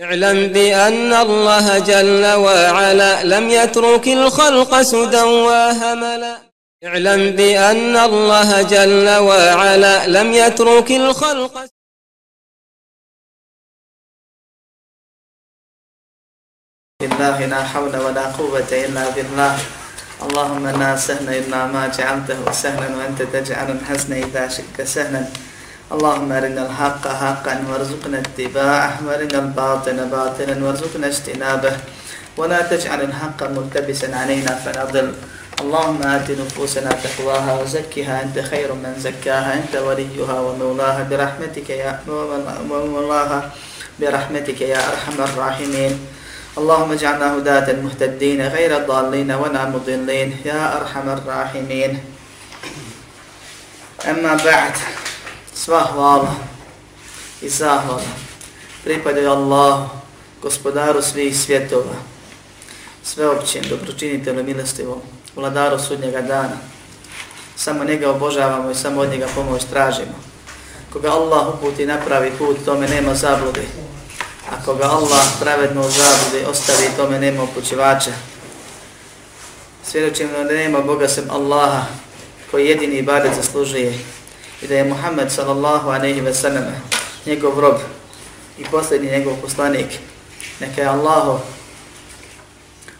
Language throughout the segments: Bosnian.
اعلم بأن الله جل وعلا لم يترك الخلق سدى وهملا. اعلم بأن الله جل وعلا لم يترك الخلق بالله لا حول ولا قوة إلا بالله. اللهم لا سهل إلا ما جعلته سهلا وأنت تجعل الحسن إذا شئت سهلا اللهم أرنا الحق حقا وارزقنا اتباعه وأرنا الباطل باطلا وارزقنا اجتنابه. ولا تجعل الحق ملتبسا علينا فنضل. اللهم آت نفوسنا تقواها وزكها. أنت خير من زكاها. أنت وليها ومولاها. برحمتك يا مولاها برحمتك يا أرحم الراحمين. اللهم اجعلنا هداة مهتدين غير ضالين ولا مضلين. يا أرحم الراحمين. أما بعد sva hvala i zahvala pripadaju Allah, gospodaru svih svjetova, sveopćim, dobročinitelju, milostivom, vladaru sudnjega dana. Samo njega obožavamo i samo od njega pomoć tražimo. Koga Allah uputi napravi put, tome nema zablude. A koga Allah pravedno zabludi, ostavi, tome nema upućivača. Svjedočim da nema Boga sem Allaha, koji jedini ibadet zaslužuje i da je Muhammed sallallahu alaihi ve sellem njegov rob i posljednji njegov poslanik. Neka je Allaho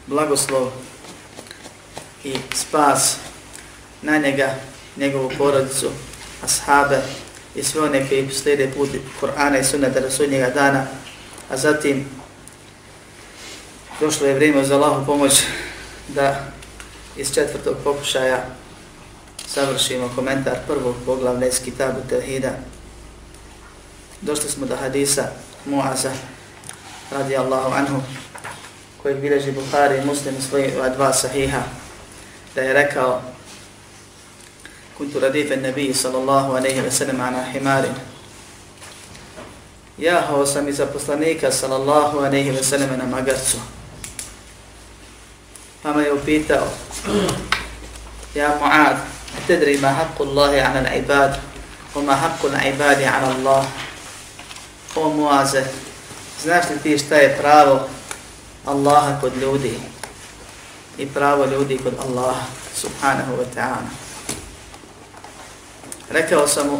blagoslov i spas na njega, njegovu porodicu, ashabe i sve one koji slijede put Kur'ana i sunnata do sudnjega dana, a zatim došlo je vrijeme za Allahu pomoć da iz četvrtog pokušaja završimo komentar prvog poglavlja iz Kitabu Tevhida. Došli smo do hadisa Muaza radijallahu anhu koji bileži Bukhari i Muslim svoji dva sahiha da je rekao kuntu radife nebiji sallallahu aleyhi ve sellem ana himarin jahao sam iza poslanika sallallahu aleyhi ve sellem na magarcu pa me je upitao ja Muad تدري ما حق الله على العباد وما حق العباد على الله O Muaze, znaš li ti šta je pravo Allaha kod ljudi i pravo ljudi kod Allaha subhanahu wa ta'ala. Rekao sam mu,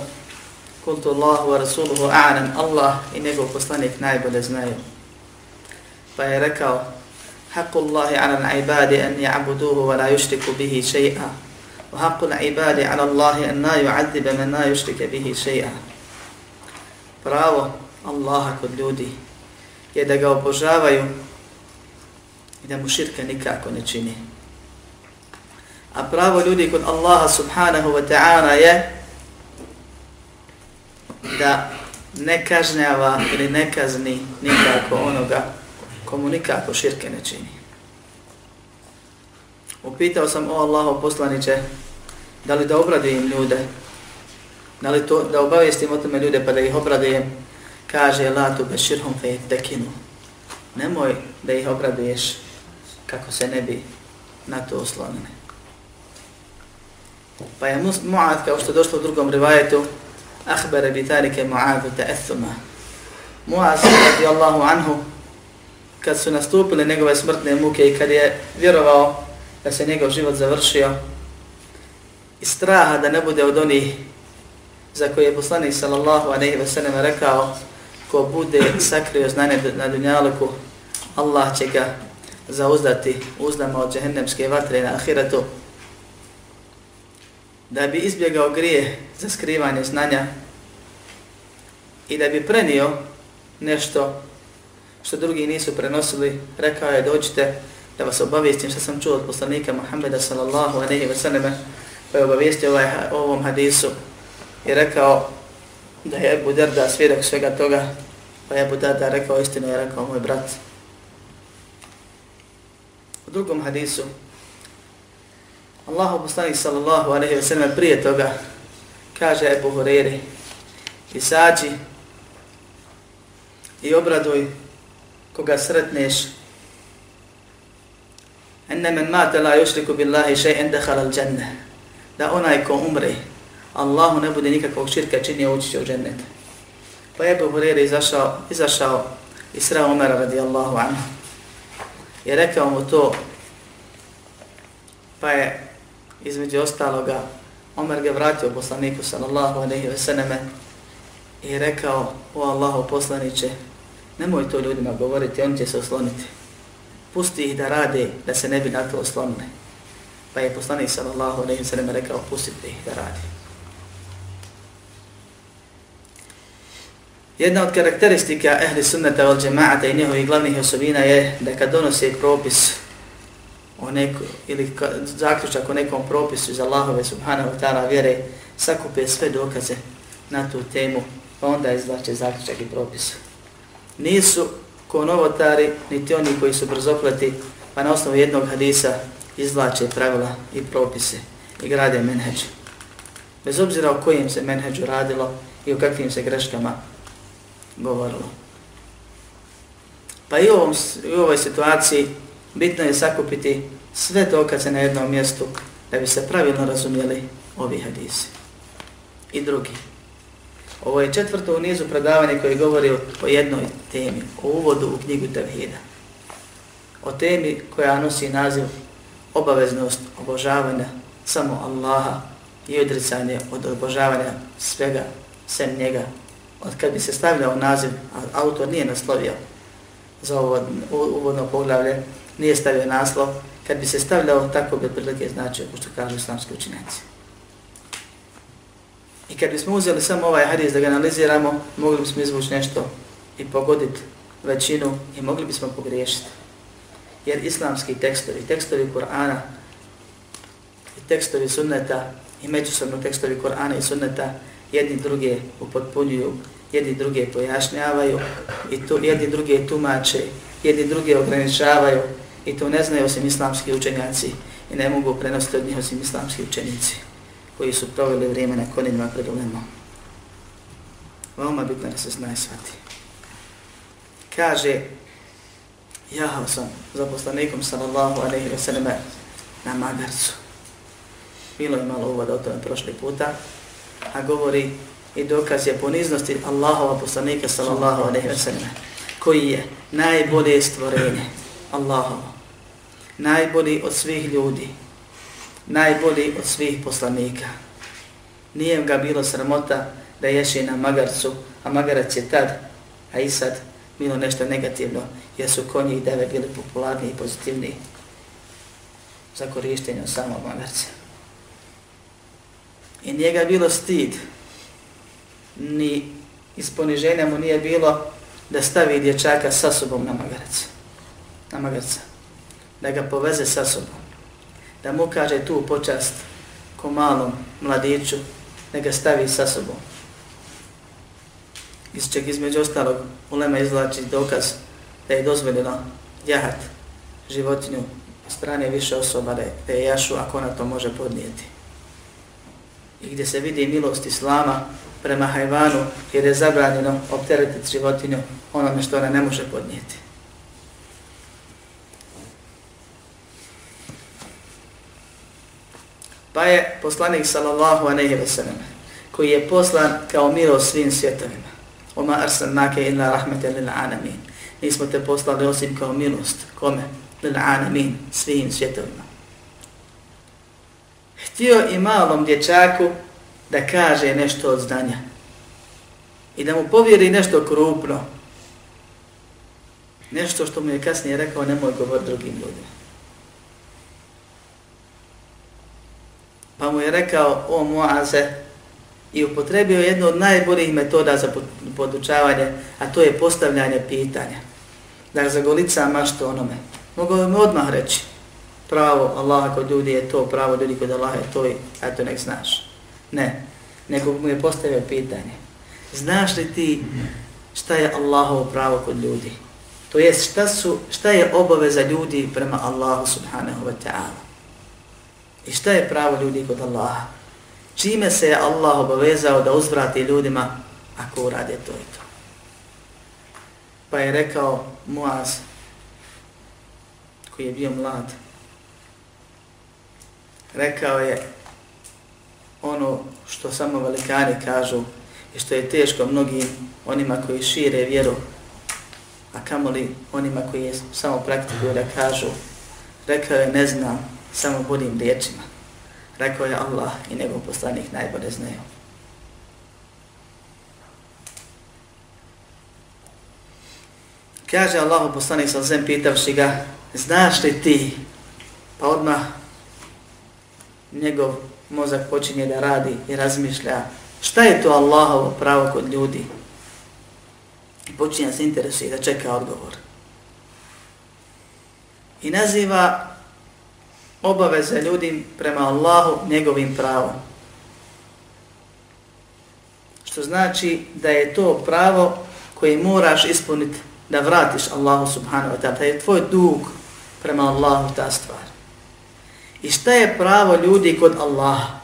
kultu Allahu wa rasuluhu a'lam, Allah i njegov poslanik najbolje znaju. Pa je rekao, حق الله على العباد أن يعبدوه ولا يشركوا به شيئا وحق العباد على الله أن لا يعذب من لا يشرك به شيئا pravo Allaha kod ljudi je da ga obožavaju i da mu širka nikako ne čini. A pravo ljudi kod Allaha subhanahu wa ta'ala je da ne kažnjava ili ne kazni nikako onoga komu nikako širke ne čini. Upitao sam o Allahu poslaniće da li da obradujem ljude, da li to, da obavijestim o tome ljude pa da ih obradujem, kaže la tu beširhum fe tekinu. Nemoj da ih obraduješ kako se ne bi na to oslonili. Pa je Mu'ad, kao što je došlo u drugom rivajetu, ahbere bi tarike Mu'adu ta'athuma. Mu'az, Mu'ad, radi Allahu anhu, kad su nastupile njegove smrtne muke i kad je vjerovao da se njegov život završio, i straha da ne bude od onih za koje je poslanik sallallahu alejhi ve sellem rekao ko bude sakrio znanje na dunjaluku, Allah će ga zauzdati uzdama od džehennemske vatre na ahiretu. Da bi izbjegao grije za skrivanje znanja i da bi prenio nešto što drugi nisu prenosili, rekao je dođite da vas obavijestim što sam čuo od poslanika Muhammeda sallallahu alaihi ve sallam pa je obavijestio ovaj, ovom hadisu i rekao da je Ebu Derda svjedok svega toga, pa je Ebu Derda rekao istinu, je rekao moj brat. U drugom hadisu, Allahu poslanik sallallahu alaihi wa sallam prije toga kaže Ebu Hureyri izađi i obraduj koga sretneš enne men mate la yushriku billahi še'en dakhala al džanneh da onaj ko umre, Allahu ne bude nikakvog širka činio ući će u džennet. Pa je Ebu Hurere izašao, izašao Isra Umara radijallahu anhu. I rekao mu to, pa je između ostaloga Omer ga vratio poslaniku sallallahu alaihi ve sallame i rekao, o Allahu poslaniće, nemoj to ljudima govoriti, oni će se osloniti. Pusti ih da rade, da se ne bi na to oslonili. Pa je poslanik sallallahu alaihi ve sellem rekao, pustite ih da radi. Jedna od karakteristika ehli sunnata vel džema'ata i njihovih glavnih osobina je da kad donose propis o neko, ili ka, zaključak o nekom propisu iz Allahove subhanahu wa ta'ala vjere, sakupe sve dokaze na tu temu, pa onda izvlače zaključak i propis. Nisu ko novotari, niti oni koji su brzopleti, pa na osnovu jednog hadisa izvlače pravila i propise i grade menheđ. Bez obzira o kojim se menheđu radilo i o kakvim se greškama govorilo. Pa i u, ovom, u ovoj situaciji bitno je sakupiti sve dokaze na jednom mjestu da bi se pravilno razumjeli ovi hadisi. I drugi. Ovo je četvrto u nizu predavanja koji govori o jednoj temi, o uvodu u knjigu Tevhida. O temi koja nosi naziv obaveznost obožavanja samo Allaha i odricanje od obožavanja svega sem njega. Od kad bi se stavljao naziv, a autor nije naslovio za ovo uvodno poglavlje, nije stavio naslov, kad bi se stavljao tako bi prilike značio, pošto kažu islamski učinjaci. I kad bismo uzeli samo ovaj hadis da ga analiziramo, mogli bismo izvući nešto i pogoditi većinu i mogli bismo pogriješiti. Jer islamski tekstovi, tekstovi Kur'ana i tekstovi sunneta i međusobno tekstovi Kur'ana i sunneta jedni druge upotpunjuju, jedni druge pojašnjavaju i tu jedni druge tumače, jedni druge ograničavaju i to ne znaju osim islamski učenjaci i ne mogu prenositi od njih osim islamski učenici koji su proveli vrijeme na konima pred ulemom. Veoma bitno da se znaje svati. Kaže, jahao sam za poslanikom sallallahu alaihi wa sallam na magarcu. Bilo je malo uvoda o tome prošli puta, a govori i dokaz je poniznosti Allahova poslanika sallallahu alaihi wa sallam koji je najbolje stvorenje Allahova najbolji od svih ljudi, najbolji od svih poslanika. Nije ga bilo sramota da ješi na magarcu, a magarac je tad, a i sad, bilo nešto negativno, jer su konji i deve bili popularni i pozitivni za korištenje samog magarca. I nije ga bilo stid, ni iz poniženja mu nije bilo da stavi dječaka sa sobom na magarac. Na magarca da ga poveze sa sobom, da mu kaže tu počast ko malom mladiću, da ga stavi sa sobom. Iz čeg između ostalog ulema izlači dokaz da je dozvoljeno jahat životinju strane više osoba da je jašu ako ona to može podnijeti. I gdje se vidi milost Islama prema hajvanu jer je zabranjeno opteretiti životinju onome što ona ne može podnijeti. Pa je poslanik sallallahu alejhi ve sellem koji je poslan kao milost svim svjetovima. Oma arsalnake illa rahmatan lil alamin. Nismo te poslali osim kao milost. Kome? Lil alamin, svim svjetovima. Htio i malom dječaku da kaže nešto od znanja. I da mu povjeri nešto krupno. Nešto što mu je kasnije rekao, nemoj govor drugim ljudima. pa mu je rekao o Muaze i upotrebio jednu od najboljih metoda za podučavanje, a to je postavljanje pitanja. Da za golica mašto onome. Mogu vam odmah reći, pravo Allaha kod ljudi je to, pravo ljudi kod Allaha je to i eto nek znaš. Ne, nego mu je postavio pitanje. Znaš li ti šta je Allahovo pravo kod ljudi? To jest šta, su, šta je obaveza ljudi prema Allahu subhanahu wa ta'ala? I šta je pravo ljudi kod Allaha? Čime se je Allah obavezao da uzvrati ljudima ako urade to i to? Pa je rekao Muaz, koji je bio mlad, rekao je ono što samo velikani kažu i što je teško mnogim onima koji šire vjeru, a kamoli onima koji je samo praktikuju da kažu, rekao je ne znam, samo budim riječima. Rekao je Allah i njegov poslanik najbolje znaju. Kaže Allahu poslanik sa zem pitavši ga, znaš li ti? Pa odmah njegov mozak počinje da radi i razmišlja šta je to Allahovo pravo kod ljudi? I počinje se interesuje da čeka odgovor. I naziva obaveze ljudi prema Allahu njegovim pravom. Što znači da je to pravo koje moraš ispuniti da vratiš Allahu subhanahu wa ta'ala. Je tvoj dug prema Allahu ta stvar. I šta je pravo ljudi kod Allaha?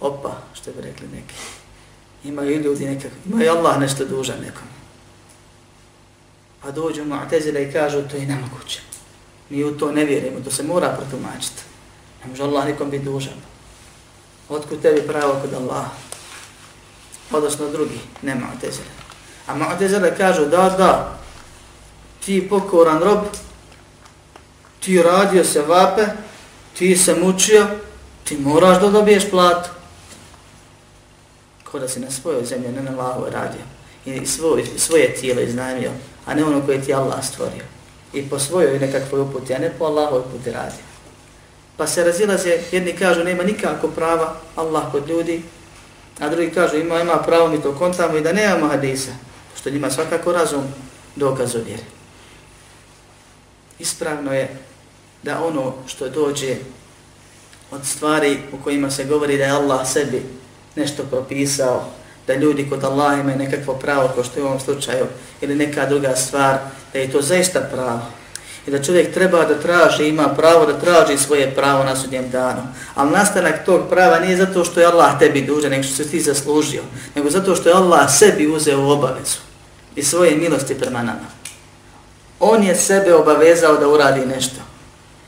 Opa, što bi rekli neki. Imaju ljudi nekako, imaju Allah nešto dužan nekom. Pa dođu mu'tezile i kažu to je nemoguće. Mi u to ne vjerujemo, to se mora protumačiti. Ne može Allah nikom biti dužan. Otkud tebi pravo kod Allaha? Odnosno drugi, ne mu'tezile. A mu'tezile kažu da, da, ti pokoran rob, ti radio se vape, ti se mučio, ti moraš da dobiješ platu. Ko da si na svojoj zemlji, ne na Allahove radio. I svoj, svoje tijelo iznajmio, a ne ono koje ti Allah stvorio. I po svojoj nekakvoj uputi, a ne po Allahove puti radio. Pa se razilaze, jedni kažu nema nikako prava Allah kod ljudi, a drugi kažu ima, ima pravo mi to kontamo i da nemamo hadisa, što njima svakako razum dokaz od. Ispravno je da ono što dođe od stvari u kojima se govori da je Allah sebi nešto propisao, da ljudi kod Allaha imaju nekakvo pravo, kao što je u ovom slučaju, ili neka druga stvar, da je to zaista pravo. I da čovjek treba da traži, ima pravo da traži svoje pravo na sudnjem danu. Ali nastanak tog prava nije zato što je Allah tebi dužan, nego što si ti zaslužio, nego zato što je Allah sebi uzeo u obavezu i svoje milosti prema nama. On je sebe obavezao da uradi nešto.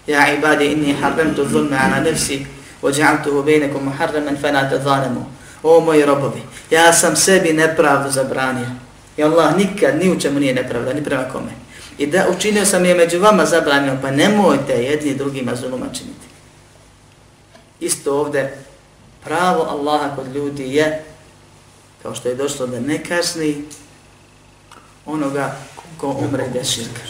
Ja ibadi inni harremtu zulme ana nefsi, ođa'altuhu bejnekom muharremen fenate zanemu. O moji robovi, ja sam sebi nepravdu zabranio. I Allah nikad ni u čemu nije nepravda, ni prema kome. I da učinio sam je među vama zabranio, pa nemojte jedni drugima zuluma činiti. Isto ovde, pravo Allaha kod ljudi je, kao što je došlo da ne kazni onoga ko umre bez širka.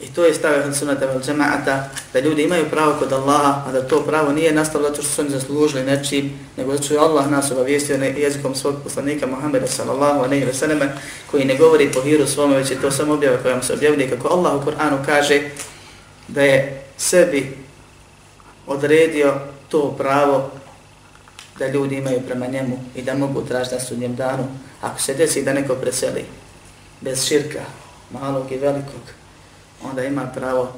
I to je stavio od sunata vel džemaata, da ljudi imaju pravo kod Allaha, a da to pravo nije nastalo zato što su oni zaslužili nečim, nego zato što je Allah nas obavijestio jezikom svog poslanika Muhammeda sallallahu alaihi ve selleme, koji ne govori po hiru svome, već je to samo objava koja vam se objavlja, kako Allah u Koranu kaže da je sebi odredio to pravo da ljudi imaju prema njemu i da mogu tražiti na sudnjem danu. Ako se desi da neko preseli bez širka, malog i velikog, onda ima pravo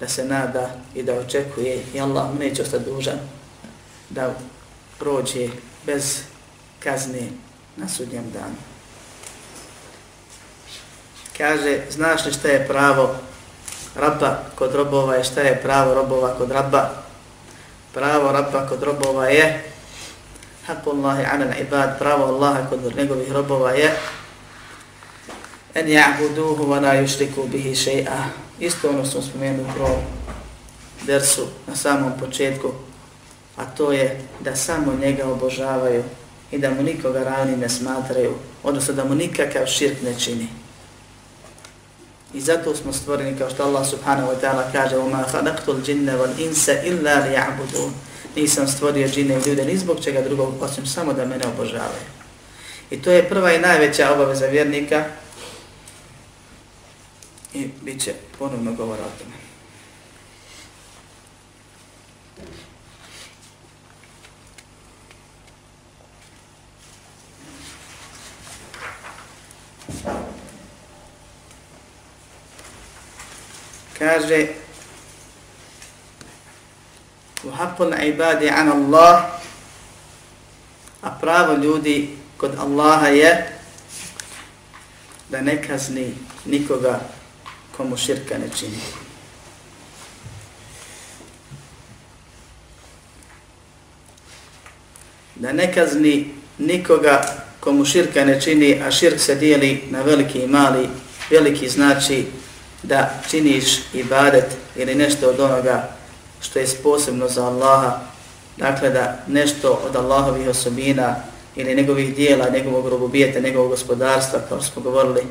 da se nada i da očekuje i Allah mu neće ostati dužan da prođe bez kazne na sudnjem danu. Kaže, znaš li šta je pravo rabba kod robova i šta je pravo robova kod rabba? Pravo rabba kod robova je Hakullahi ala ibad, pravo Allaha kod njegovih robova je en ja'buduhu wa la yushriku bihi shay'a. Isto ono smo spomenuli u prvom dersu na samom početku, a to je da samo njega obožavaju i da mu nikoga ravni ne smatraju, odnosno da mu nikakav širk ne čini. I zato smo stvoreni kao što Allah subhanahu wa ta'ala kaže وَمَا خَلَقْتُ الْجِنَّ وَالْإِنسَ إِلَّا لِيَعْبُدُونَ Nisam stvorio džine i ljude ni zbog čega drugog, osim samo da mene obožavaju. I to je prva i najveća obaveza vjernika, i bit će ponovno govor o tome. Kaže u haqqul ibadi an Allah a pravo ljudi kod Allaha je da ne kazni nikoga komu širka ne čini. Da ne kazni nikoga komu širka ne čini, a širk se dijeli na veliki i mali, veliki znači da činiš ibadet ili nešto od onoga što je posebno za Allaha, dakle da nešto od Allahovih osobina ili njegovih dijela, njegovog robobijeta, njegovog gospodarstva, kao što smo govorili,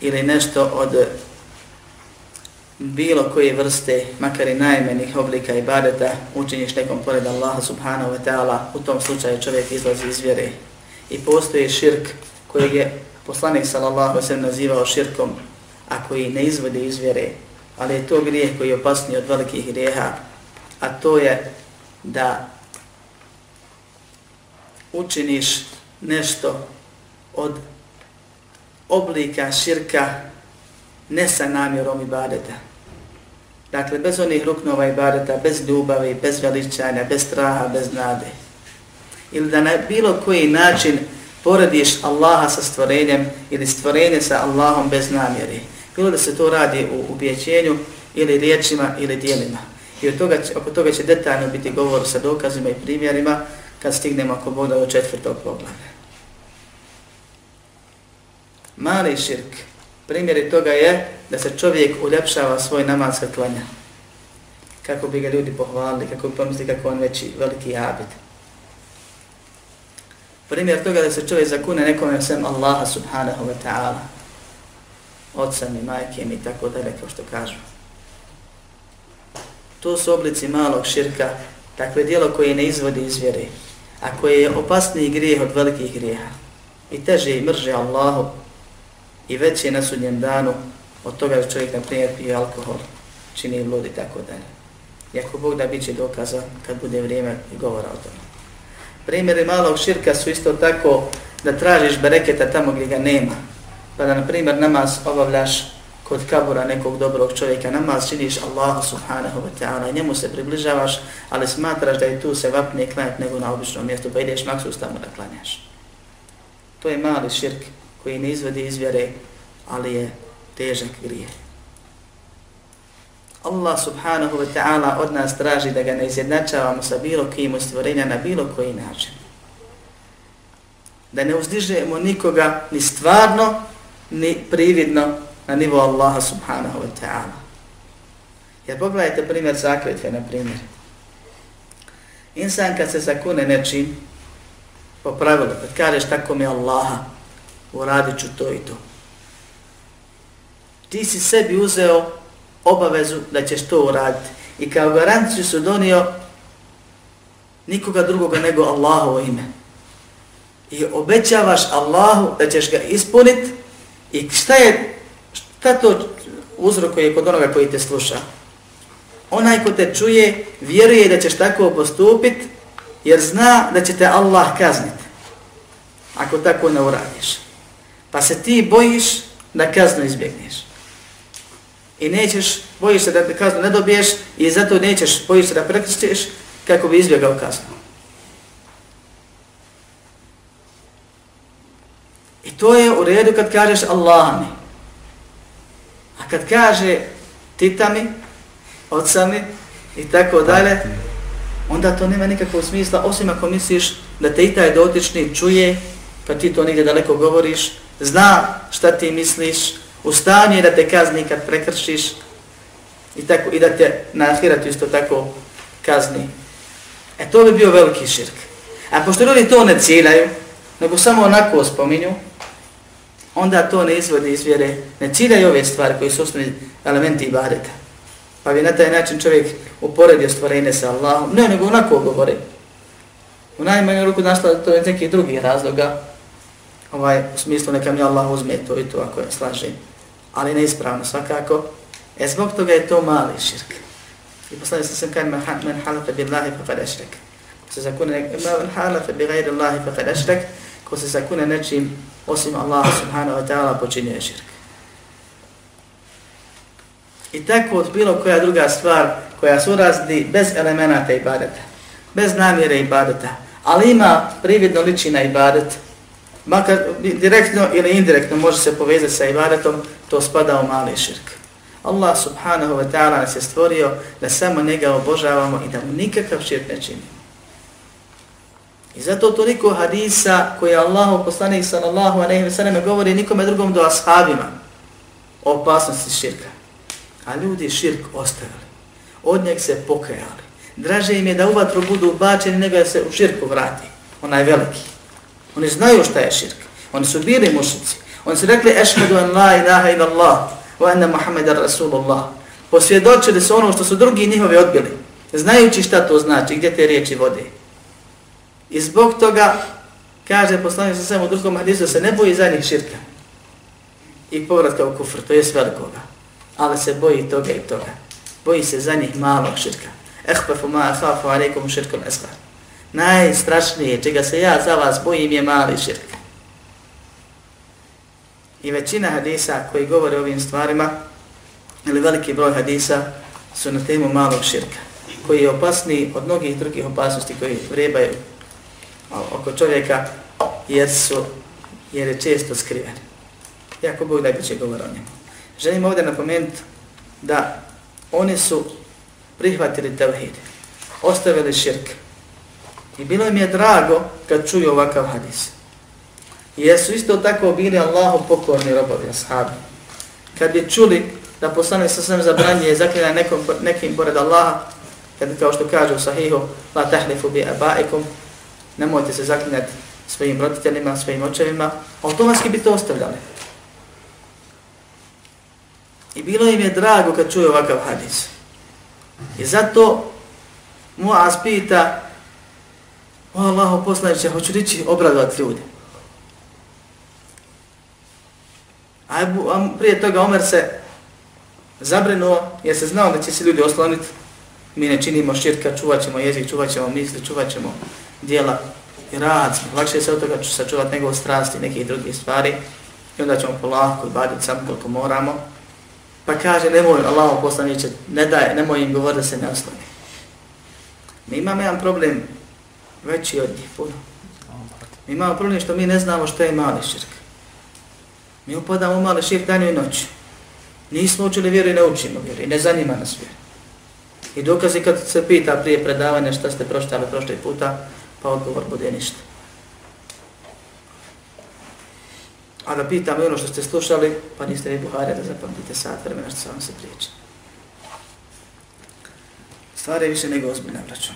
ili nešto od bilo koje vrste, makar i najmenih oblika ibadeta, učiniš nekom pored Allaha subhanahu wa ta'ala, u tom slučaju čovjek izlazi iz vjere. I postoji širk koji je poslanik sallallahu sallam nazivao širkom, a koji ne izvodi iz vjere, ali je to grijeh koji je opasniji od velikih grijeha, a to je da učiniš nešto od oblika širka ne sa namjerom ibadeta. Dakle, bez onih ruknova ibadeta, bez ljubavi, bez veličanja, bez straha, bez nade. Ili da na bilo koji način porediš Allaha sa stvorenjem ili stvorenje sa Allahom bez namjeri. Bilo da se to radi u ubjećenju ili riječima ili dijelima. I od toga, oko toga će detaljno biti govor sa dokazima i primjerima kad stignemo ako Bog do četvrtog poglavlja. Mali širk. Primjer toga je da se čovjek uljepšava svoj namaz kad klanja. Kako bi ga ljudi pohvalili, kako bi pomislili kako on veći, veliki abid. Primjer toga da se čovjek zakune nekome sem Allaha subhanahu wa ta'ala. Otcem i majkem i tako dalje, kao što kažu. To su oblici malog širka, takve dijelo koje ne izvodi iz vjere, a koje je opasniji grijeh od velikih grijeha. I teže i mrže Allahu i već je na sudnjem danu od toga da čovjek na primjer pije alkohol, čini blud i tako dalje. Iako Bog da biće dokaza kad bude vrijeme i govora o tome. Primjeri malog širka su isto tako da tražiš bereketa tamo gdje ga nema. Pa da na primjer namaz obavljaš kod kabura nekog dobrog čovjeka, namaz činiš Allahu subhanahu wa ta'ala i njemu se približavaš, ali smatraš da je tu se vapnije klanjati nego na običnom mjestu, pa ideš maksus tamo da klanjaš. To je mali širk koji ne izvodi iz vjere, ali je težak grijeh. Allah subhanahu wa ta'ala od nas traži da ga ne izjednačavamo sa bilo kim od stvorenja na bilo koji način. Da ne uzdižemo nikoga ni stvarno, ni prividno na nivo Allaha subhanahu wa ta'ala. Jer pogledajte primjer zakletve, na primjer. Insan kad se zakune nečim, po pravilu, kad kažeš tako mi Allaha, uradit ću to i to. Ti si sebi uzeo obavezu da ćeš to uraditi. I kao garanciju su donio nikoga drugoga nego Allahovo ime. I obećavaš Allahu da ćeš ga ispuniti i šta je, šta to uzrokuje kod onoga koji te sluša? Onaj ko te čuje, vjeruje da ćeš tako postupiti jer zna da će te Allah kazniti ako tako ne uradiš. Pa se ti bojiš da kaznu izbjegneš. I nećeš, bojiš se da kaznu ne dobiješ i zato nećeš, bojiš se da prekrstiš kako bi izbjegao kaznu. I to je u redu kad kažeš Allah mi. Kad kaže tita mi, oca mi i tako dalje, onda to nema nikakvog smisla, osim ako misliš da te i taj dotični čuje, kad ti to negdje daleko govoriš, zna šta ti misliš, u stanju da te kazni kad prekršiš i, tako, i da te na ahiratu isto tako kazni. E to bi bio veliki širk. A pošto ljudi to ne ciljaju, nego samo onako spominju, onda to ne izvodi iz vjere, ne ciljaju ove stvari koji su osnovni elementi ibadeta. Pa bi na taj način čovjek uporedio stvorenje sa Allahom, ne, nego onako govore. U najmanju ruku našla to je neki drugi razloga, ovaj, u smislu neka mi Allah uzme to i to ako je slažem, ali neispravno svakako. E zbog toga je to mali širk. I poslani sam sam kaj man halafa bi Allahi fa kada šrek. Ko se zakune, man halafa bi gajri Allahi fa kada šrek, ko se zakune nečim osim Allaha subhanahu wa ta'ala počinje širk. I tako od bilo koja druga stvar koja su razni bez elemenata ibadeta, bez namjere ibadeta, ali ima prividno liči na ibadet, makar direktno ili indirektno može se povezati sa ibadetom, to spada u mali širk. Allah subhanahu wa ta'ala nas je stvorio da samo njega obožavamo i da mu nikakav širk ne čini. I zato toliko hadisa koje Allahu poslanik sallallahu alejhi ve sellem govori nikome drugom do ashabima o opasnosti širka. A ljudi širk ostavili. Od njeg se pokajali. Draže im je da u vatru budu bačeni nego da se u širku vrati. Onaj veliki. Oni znaju šta je širk. Oni su bili mušici. Oni su rekli ešhedu an la ilaha ila Allah wa anna Muhammeda Rasulullah. Posvjedočili su ono što su drugi njihovi odbili. Znajući šta to znači, gdje te riječi vode. I zbog toga, kaže poslanik sa svem u drugom hadisu, se ne boji zadnjih širka. I povratka u kufr, to je velikoga. Ali se boji toga i toga. Boji se zadnjih malog širka. Ehpafu ma ahafu alaikum širkom esbar. Najstrašnije, čega se ja za vas bojim, je mali širk. I većina hadisa koji govore o ovim stvarima, ili veliki broj hadisa, su na temu malog širka, koji je opasniji od mnogih drugih opasnosti koji vrebaju oko čovjeka, jer, su, jer je često skriven. Jako Bog da će govor o njemu. Želim ovdje napomenuti da oni su prihvatili tevhid, ostavili širk. I bilo im je drago kad čuju ovakav hadis. I jesu isto tako bili Allahu pokorni robovi, ashabi. Kad bi čuli da poslani sa svem zabranje zakljena nekom, nekim pored Allaha, kad kao što kaže u sahihu, la tahlifu bi abaikum, nemojte se zaklinjati svojim roditeljima, svojim očevima, automatski bi to ostavljali. I bilo im je drago kad čuje ovakav hadis. I zato Muaz pita, o Allaho poslaniče, hoću reći obradovati ljudi. A prije toga Omer se zabrinuo jer se znao da će se ljudi osloniti. Mi ne činimo širka, čuvat ćemo jezik, čuvat ćemo misli, čuvat ćemo dijela i rad. Lakše se od toga ću sačuvati nego strasti i nekih drugih stvari. I onda ćemo polako i baditi sam koliko moramo. Pa kaže, nemoj Allaho poslaniće, ne daj, nemoj im govoriti da se ne osloni. Mi imamo jedan problem veći od njih, puno. Mi imamo problem što mi ne znamo što je mali širk. Mi upadamo u mali širk danju i noću. Nismo učili vjeru i ne učimo vjeru i ne zanima nas vjeru. I dokazi kad se pita prije predavanja šta ste proštali prošli puta, pa odgovor bude ništa. A da pitam ono što ste slušali, pa niste ni Buharija da zapamtite sat vremena što sam se priječi. Stvar je više nego ozbiljna, braćo.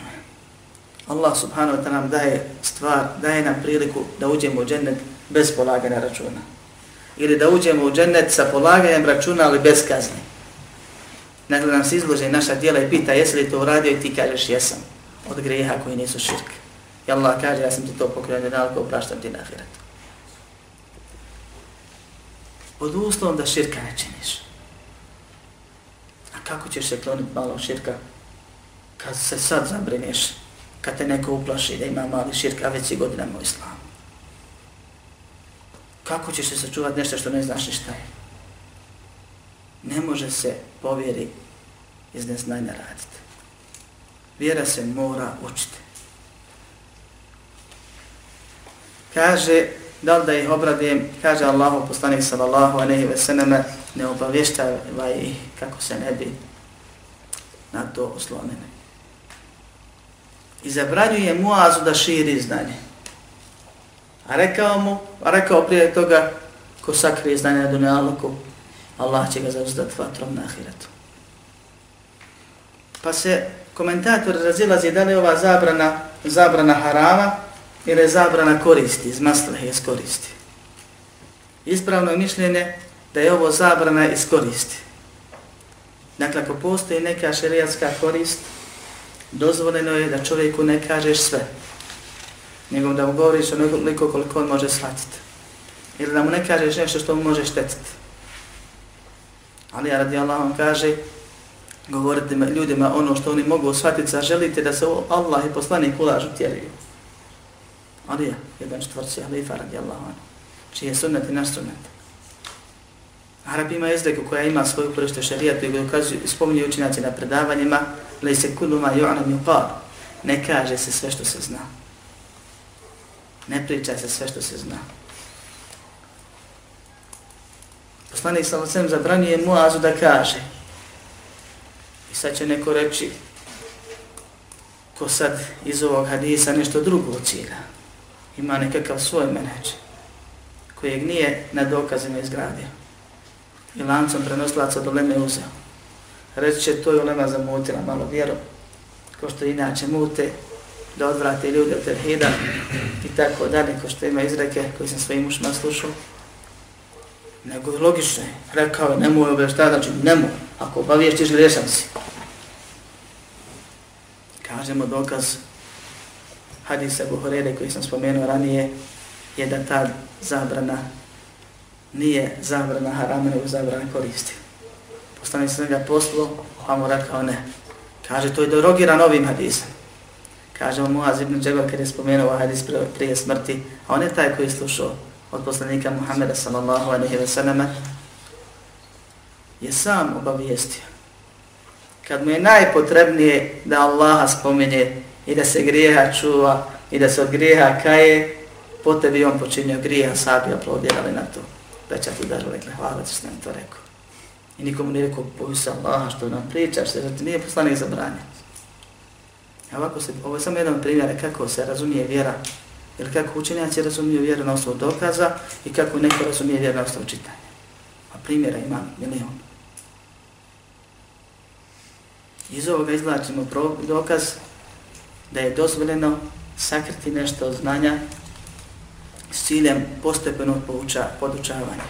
Allah subhanahu wa ta'ala nam daje stvar, daje nam priliku da uđemo u džennet bez polaganja računa ili da uđemo u džennet sa polaganjem računa, ali bez kazne. Dakle, nam se izlože naša djela i pita, jesi li to uradio i ti kažeš jesam, od greha koji nisu širk. I Allah kaže, ja sam ti to pokrenio na alko, praštam ti na ahiretu. Pod uslovom da širka ne činiš. A kako ćeš se kloniti malo širka? Kad se sad zabrineš, kad te neko uplaši da ima mali širka, a već si godinama u islamu. Kako ćeš se sačuvati nešto što ne znaš šta je? Ne može se povjeri iz neznanja raditi. Vjera se mora učiti. Kaže, da li da ih obradim, kaže Allahu poslanik sallallahu aleyhi ve sallame, ne obavještavaj ih kako se ne bi na to oslonili. I zabranjuje Muazu da širi znanje. A rekao mu, a rekao prije toga, ko sakrije znanje na dunjaluku, Allah će ga zauzdat vatrom na ahiretu. Pa se komentator razilazi da li ova zabrana, zabrana harama ili je zabrana koristi, iz maslehe iz koristi. Ispravno je mišljenje da je ovo zabrana iz koristi. Dakle, ako postoji neka šerijatska korist, dozvoljeno je da čovjeku ne kažeš sve nego da mu govoriš onoliko koliko on može shvatiti. Ili da mu ne kažeš nešto što mu može štetiti. Ali ja radi Allah vam kaže, govorite ljudima ono što oni mogu shvatiti, a želite da se Allah i poslanik ulažu tjeriju. Ali je jedan četvrci, halifa radijallahu anhu, čiji je sunnet i naš sunnet. Arab ima izreku koja ima svoju pršte šarijatu i ukazuju, spominju učinjaci na predavanjima, lej se kuluma ju'anam yuqar, ne kaže se sve što se zna. Ne priča se sve što se zna. Poslanik sa osem zabranjuje Muazu da kaže. I sad će neko reći ko sad iz ovog hadisa nešto drugo cilja ima nekakav svoj menheđ kojeg nije na dokazima izgradio i lancom prenoslaca do leme uzeo. Reći će, to je Lema zamutila malo vjeru, ko što inače mute, da odvrate ljude od terhida i tako dalje, ko što ima izreke koji sam svojim ušima slušao. Nego je logično, rekao je, nemoj obještati, znači nemoj, ako obaviješćiš, grešan si. Kažemo dokaz hadisa Buhorede koji sam spomenuo ranije, je da ta zabrana nije zabrana harama, nego zabrana koristi. Postane se ga poslo, pa mu rekao ne. Kaže, to je dorogiran ovim hadisom. Kaže mu Muaz ibn Džebel kad je spomenuo ovaj hadis prije smrti, a on je taj koji je slušao od poslanika Muhammeda sallallahu alaihi wa sallam, je sam obavijestio. Kad mu je najpotrebnije da Allaha spomenje i da se grijeha čuva i da se od grijeha kaje, po tebi on počinio grijeha, sabi aplaudirali na to. Veća ti daru rekli, hvala ti što nam to rekao. I nikomu nije rekao, boju se Allaha što nam pričaš, jer ti nije poslanik zabranjen. A ovako se, ovo je samo jedan primjer kako se razumije vjera, ili kako učenjaci razumiju vjeru na osnovu dokaza i kako neko razumije vjeru na osnovu čitanja. A primjera ima milion. Iz ovoga izlačimo dokaz da je dozvoljeno sakriti nešto od znanja s ciljem postepenog podučavanja.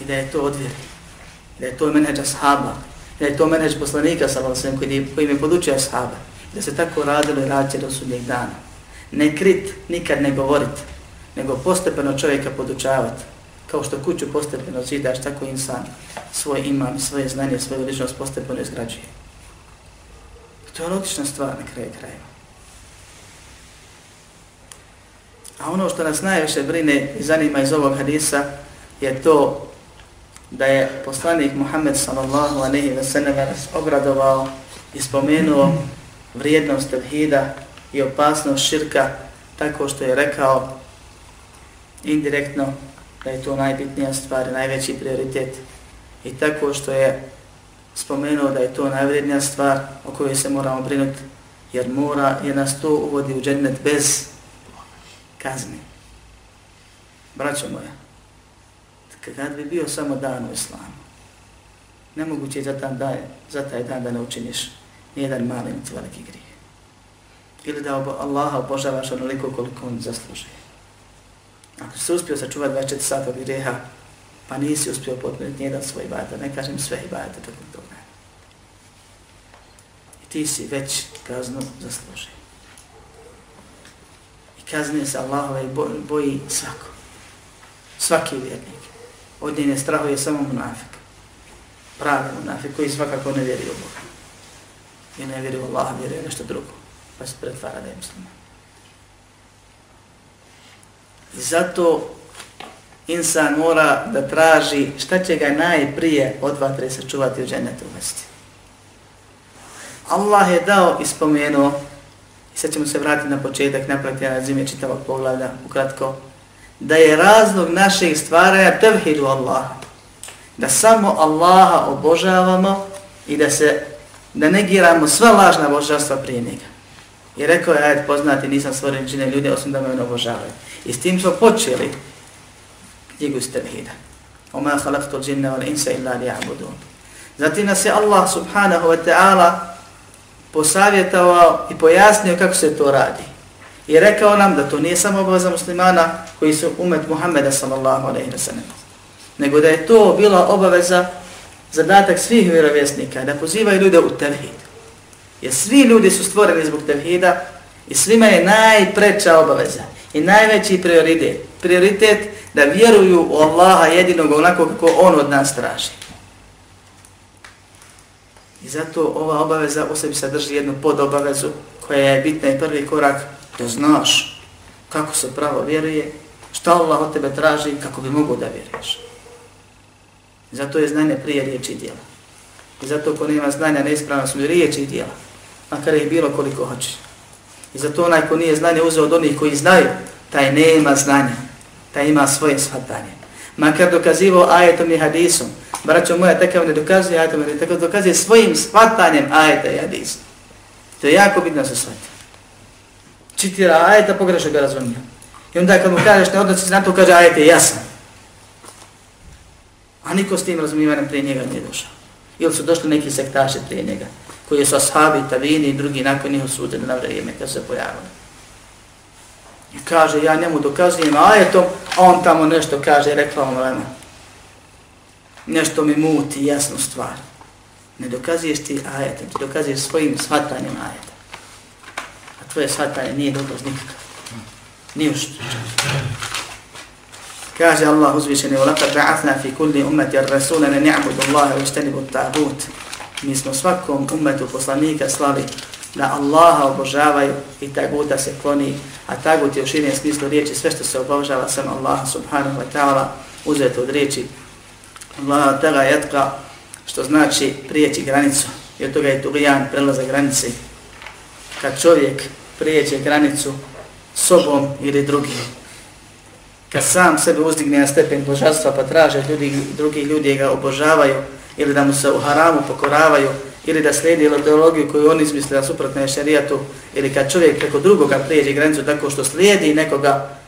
I da je to odvjer. Da je to menedža sahaba. Da je to menedž poslanika sa Valsem koji, koji me podučio sahaba. Da se tako radilo i radće do sudnjeg dana. Ne krit, nikad ne govorit, nego postepeno čovjeka podučavati. Kao što kuću postepeno zidaš, tako insan svoj imam, svoje znanje, svoju ličnost postepeno izgrađuje. To je logična stvar na kraju krajeva. A ono što nas najviše brine i zanima iz ovog hadisa je to da je poslanik Muhammed sallallahu aleyhi ve sallam nas obradovao i spomenuo vrijednost tevhida i opasnost širka tako što je rekao indirektno da je to najbitnija stvar najveći prioritet i tako što je spomenuo da je to najvrednija stvar o kojoj se moramo brinuti jer mora je nas to uvodi u džennet bez kazni. Braćo moja, kad bi bio samo dan u islamu, nemoguće je za, tam da, za taj dan da ne učiniš nijedan mali niti veliki grije. Ili da Allaha obožavaš onoliko koliko on zaslužuje. Ako si uspio sačuvati 24 sata od greha, pa nisi uspio potpuniti nijedan svoj ibadet, ne kažem sve ibadete tokom toga. I ti si već kaznu zaslužio kazne se Allahove boji svako. Svaki vjernik. Od njene strahuje samo munafik. Pravi munafik koji svakako ne vjeri u Boga. I ne vjeri u Allaha, vjeri u nešto drugo. Pa se pretvara da je musliman. I zato insan mora da traži šta će ga najprije od vatre sačuvati u džennetu uvesti. Allah je dao i spomenuo sad ćemo se vratiti na početak, napraviti na zime čitavog poglavlja, ukratko, da je razlog našeg stvaranja tevhidu Allaha. Da samo Allaha obožavamo i da se da negiramo sva lažna božanstva prije njega. I rekao je, ajde poznati, nisam stvoren čine ljude, osim da me ono obožavaju. I s tim smo počeli knjigu Stavhida. tevhida. Oma halaktu džinne wal insa illa li abudun. Zatim nas je Allah subhanahu wa ta'ala posavjetovao i pojasnio kako se to radi. I rekao nam da to nije samo obaveza muslimana koji su umet Muhammeda sallallahu alaihi wa sallam. Nego da je to bila obaveza zadatak svih vjerovjesnika da pozivaju ljude u tevhid. Jer svi ljudi su stvoreni zbog tevhida i svima je najpreća obaveza i najveći prioritet. Prioritet da vjeruju u Allaha jedinog onako kako on od nas traži. I zato ova obaveza u sebi sadrži jednu podobavezu koja je bitna i prvi korak da znaš kako se pravo vjeruje, šta Allah od tebe traži kako bi mogo da vjeruješ. I zato je znanje prije riječi i djela. I zato ko nema znanja neispravno su riječi i djela, makar je bilo koliko hoće. I zato onaj ko nije znanje uzeo od onih koji znaju, taj nema znanja, taj ima svoje shvatanje. Makar dokazivo ajetom i hadisom, Braćo moja, takav ne dokazuje ajetom, ne tako dokazuje svojim shvatanjem ajeta i hadisa. To je jako bitno se shvati. čitira ajeta, pogrešno ga razumije. I onda kad mu kažeš ne odnosi se na to, kaže ajet je jasan. A niko s tim razumivanjem prije njega nije došao. Ili su došli neki sektaši prije njega, koji su ashabi, tavini i drugi nakon njih osudili na vrijeme kad se pojavili. I kaže, ja njemu dokazujem ajetom, a on tamo nešto kaže, rekla on lema. Nešto mi muti jasnu stvar. Ne dokazuješ ti ajetom, ti dokazuješ svojim shvatanjem ajeta. A tvoje shvatanje nije dokaz nikakav. Nije što. Kaže Allah uzvišeni, وَلَقَدْ بَعَثْنَا فِي كُلِّ أُمَّةِ الرَّسُولَ نَنِعْبُدُ اللَّهَ وَيْشْتَنِبُ التَّعْبُوتِ Mi smo svakom umetu poslanika slali da Allaha obožavaju i taguta se kloni, a tagut je u širijem smislu riječi sve što se obožava sam Allah subhanahu wa ta'ala uzeto od riječi Allah tega jetka, što znači prijeći granicu. I od toga je tugijan prelaza granice. Kad čovjek prijeće granicu sobom ili drugim, kad sam sebe uzdigne na stepen božanstva pa traže ljudi, drugi ljudi ga obožavaju ili da mu se u haramu pokoravaju ili da slijedi ideologiju koju oni izmisli na suprotne šarijatu ili kad čovjek preko drugoga prijeđe granicu tako što slijedi nekoga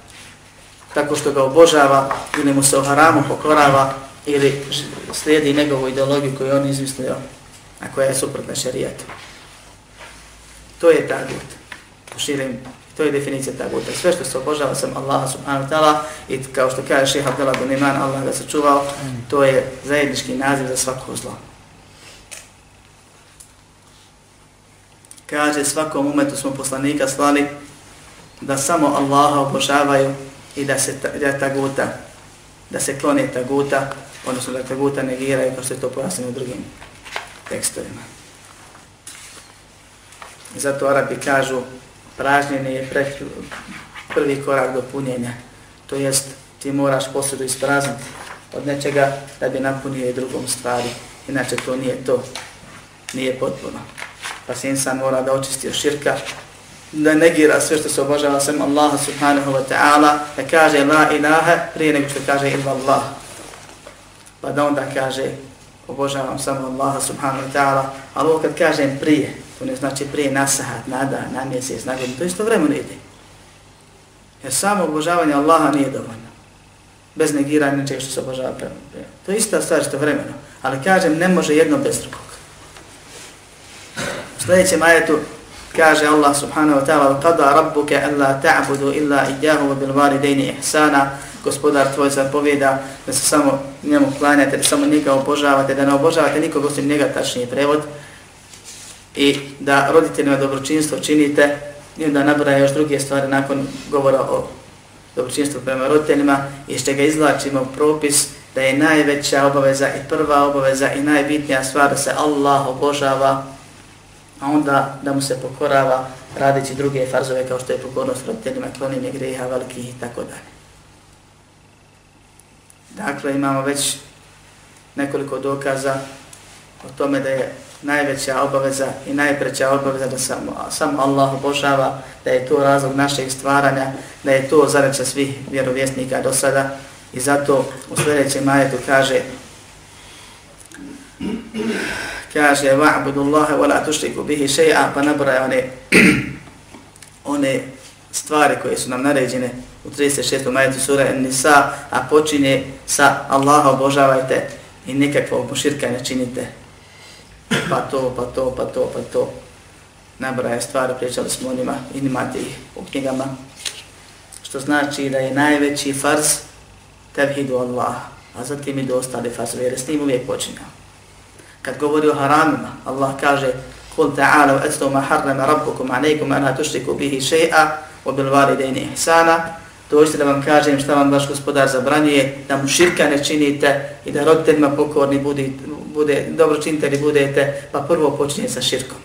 tako što ga obožava ili mu se u haramu pokorava ili slijedi njegovu ideologiju koju on izmislio, a koja je suprotna šarijatu. To je tagut. Širim, to je definicija taguta. Sve što se obožava sam Allaha subhanahu wa ta'ala i kao što kaže šeha Abdullah bin Iman, Allah ga sačuvao, to je zajednički naziv za svako zlo. Kaže, svakom umetu smo poslanika slali da samo Allaha obožavaju i da se da taguta, da se klone taguta, odnosno da taguta negiraju kao što je to pojasneno u drugim tekstovima. Zato Arabi kažu pražnjenje je pre, prvi korak do punjenja. To jest ti moraš posledu isprazniti od nečega da bi napunio i drugom stvari. Inače to nije to. Nije potpuno. Pa se insan mora da očisti od širka, da negira sve što se obožava sam Allaha subhanahu wa ta'ala, da kaže la ilaha prije nego što kaže illa Allah pa da onda kaže obožavam samo Allaha subhanahu wa ta'ala, ali ovo kad kažem prije, to ne znači prije na sahat, na dan, na mjesec, na godinu, to isto vremeno ide. Jer samo obožavanje Allaha nije dovoljno. Bez negiranja nečeg što se obožava prema. To je ista stvar što vremeno. Ali kažem, ne može jedno bez drugog U sljedećem ajetu kaže Allah subhanahu wa ta'ala قَدَا رَبُّكَ أَلَّا تَعْبُدُوا إِلَّا إِيَّهُ وَبِالْوَالِدَيْنِ إِحْسَانًا gospodar tvoj zapovjeda da se samo njemu klanjate, da samo njega obožavate, da ne obožavate nikog osim njega, tačniji prevod, i da roditeljima dobročinstvo činite, i da nabraja još druge stvari nakon govora o dobročinstvu prema roditeljima, i što ga izlačimo propis da je najveća obaveza i prva obaveza i najbitnija stvar da se Allah obožava, a onda da mu se pokorava radići druge farzove kao što je pokornost roditeljima, klonjenje greha, velikih i tako dalje. Dakle, imamo već nekoliko dokaza o tome da je najveća obaveza i najpreća obaveza da samo, samo Allah obožava, da je to razlog našeg stvaranja, da je to zadaća svih vjerovjesnika do sada i zato u sljedećem majetu kaže kaže wa'budu Allahe wa la tušriku bihi še'a, pa nabraja one one stvari koje su nam naređene u 36. majetu sura Nisa, a počinje sa Allaha obožavajte i nikakvog muširka ne činite. Pa to, pa to, pa to, pa to. Nabraja stvari, pričali smo o njima i imate ih u knjigama. Što znači da je najveći farz tevhidu Allah, a zatim i do ostali farz vjere. S tim uvijek počinjamo Kad govori o haramima, Allah kaže قل تعالوا أتلوا ما حرم ربكم عليكم أن لا تشركوا به شيئا وبالوالدين إحسانا dođite da vam kažem šta vam vaš gospodar zabranjuje, da mu širka ne činite i da roditeljima pokorni bude, bude, dobro činite budete, pa prvo počinje sa širkom,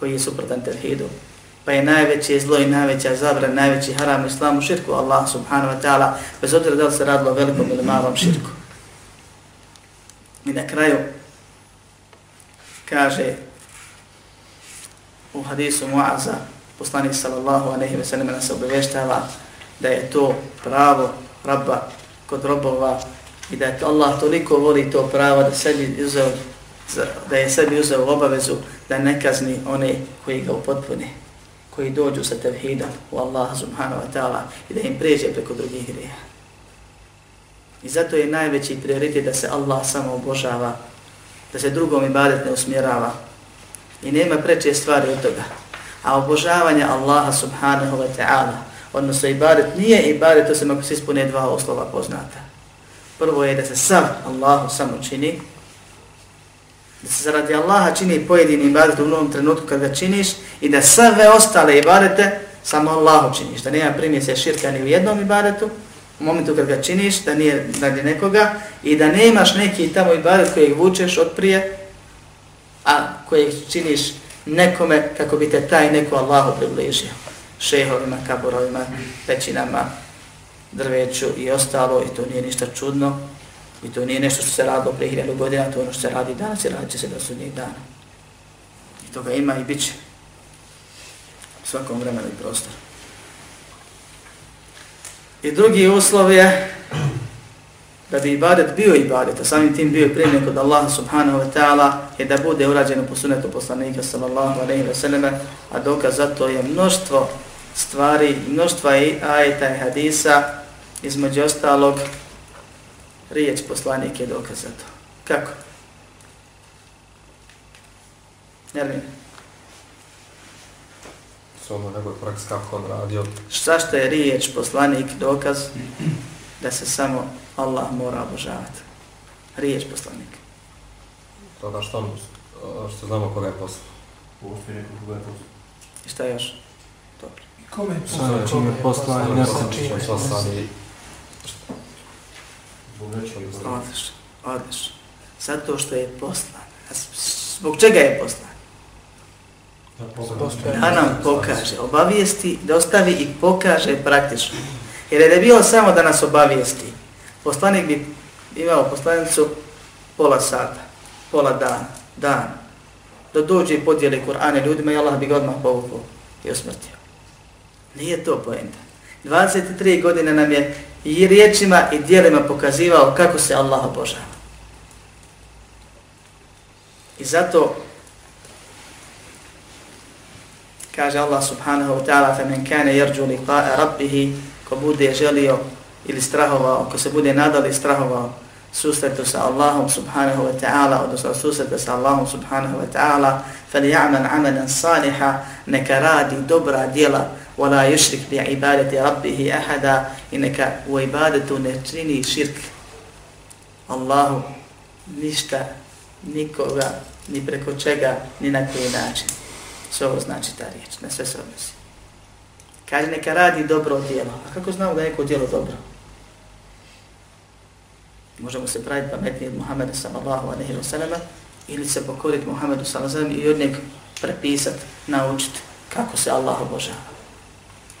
koji je suprotan tevhidu. Pa je najveće zlo i najveća zabran, najveći haram u islamu širku, Allah subhanahu wa ta'ala, bez obzira da li se radilo velikom ili malom širku. I na kraju kaže u hadisu Muaza, poslanik sallallahu aleyhi ve sellem nas obavještava da je to pravo rabba kod robova i da je Allah toliko voli to pravo da sebi uzeo da je sebi uzeo obavezu da ne kazni one koji ga upotpune, koji dođu sa tevhidom u Allaha subhanahu wa ta'ala i da im pređe preko drugih grija. I zato je najveći prioritet da se Allah samo obožava, da se drugom ibadet ne usmjerava i nema preče stvari od toga. A obožavanje Allaha subhanahu wa ta'ala, odnosno ibadet, nije ibadet osim ako se ispune dva oslova poznata. Prvo je da se sam Allahu samo čini, da se zaradi Allaha čini pojedini ibadet u novom trenutku kad ga činiš i da sve ostale ibadete samo Allahu činiš, da nema primjese širka ni u jednom ibadetu, u momentu kad ga činiš, da nije radi nekoga i da nemaš neki tamo ibadet kojeg vučeš od prije, a kojeg činiš nekome kako bi te taj neko Allahu približio. Šehovima, kaborovima, pećinama, drveću i ostalo i to nije ništa čudno i to nije nešto što se radilo prije hiljadu godina, to ono što se radi danas i radit će se do sudnjih dana. I toga ima i bit će u svakom vremenu i prostoru. I drugi uslov je da bi ibadet bio ibadet, a samim tim bio primjen kod Allaha subhanahu wa ta'ala je da bude urađeno po sunetu poslanika sallallahu alaihi wa sallam, a dokaz za to je mnoštvo stvari, mnoštva ajeta i hadisa, između ostalog, riječ poslanik je dokaz za to. Kako? Nermin. Samo nego praks kako on radio. Šta što je riječ poslanik dokaz da se samo Allah mora obožavati. Riječ poslanik. To da što, što znamo koga je poslao. Postoji neko koga je poslao. I šta još? Dobro. Kome je Sve poslan? Čime je poslan? Ne znam čime je i je poslao. Odlično, odlično. Zato što je poslan. S- Zbog čega je poslan? Da nam pokaže, obavijesti, da ostavi i pokaže praktično. Jer je je bilo samo da nas obavijesti, poslanik bi imao poslanicu pola sata, pola dana, dan, da dođe i podijeli Kur'ane ljudima i Allah bi ga odmah povukao i osmrtio. Nije to poenta. 23 godine nam je i riječima i dijelima pokazivao kako se Allah obožava. I zato kaže Allah subhanahu wa ta'ala فَمَنْ كَانَ يَرْجُوا لِقَاءَ رَبِّهِ ko bude želio ili strahovao, ko se bude nadali strahovao susretu sa Allahom subhanahu wa ta'ala, odnosno susretu sa Allahom subhanahu wa ta'ala, فَلْيَعْمَنْ عَمَلًا صَالِحًا neka radi dobra djela وَلَا يُشْرِكْ بِعِبَادَةِ رَبِّهِ أَحَدًا i neka u ibadetu ne čini širk Allahu ništa, nikoga, ni preko čega, ni na koji način. Sve ovo znači ta riječ, na sve se odnosi. Kaže neka radi dobro djelo. A kako znamo da je neko djelo dobro? Možemo se praviti pametni od Muhammeda sallallahu alaihi wa sallam ili se pokoriti Muhammedu sallallahu alaihi wa sallam i od njeg prepisati, naučiti kako se Allah obožava.